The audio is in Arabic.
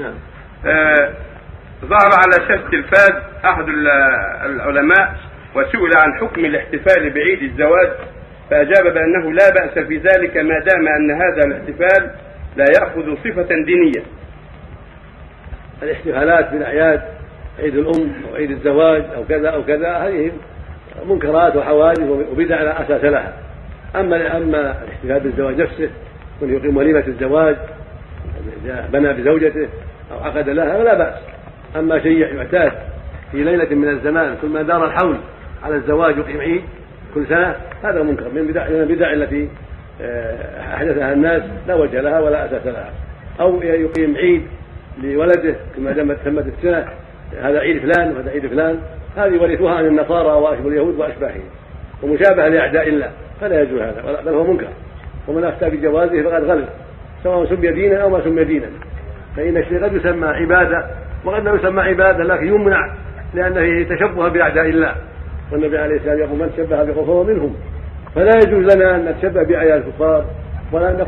نعم. آه، ظهر على شاشة التلفاز أحد ال- العلماء وسئل عن حكم الاحتفال بعيد الزواج فأجاب بأنه لا بأس في ذلك ما دام أن هذا الاحتفال لا يأخذ صفة دينية. الاحتفالات بالأعياد عيد الأم أو عيد الزواج أو كذا أو كذا هذه منكرات وحوادث وبدع لا أساس لها. اما أما الاحتفال بالزواج نفسه من يقيم وليمة الزواج بنى بزوجته أو عقد لها فلا بأس. أما شيء يعتاد في ليلة من الزمان ما دار الحول على الزواج يقيم عيد كل سنة هذا منكر. من بدع من البدع التي آه، أحدثها الناس لا وجه لها ولا أساس لها. أو يقيم عيد لولده كما تمت تمت السنة هذا عيد فلان وهذا عيد فلان. هذه ورثوها عن النصارى وأشبه اليهود وأشباههم. ومشابهة لأعداء الله فلا يجوز هذا بل هو منكر. ومن أفتى بجوازه فقد غلط سواء سمي دينا أو ما سمي دينا فإن الشيء قد يسمى عبادة وقد لا يسمى عبادة لكن يمنع لأنه فيه تشبه بأعداء الله. والنبي عليه السلام يقول من تشبه بكفر منهم. فلا يجوز لنا أن نتشبه بأعداء الكفار ولا أن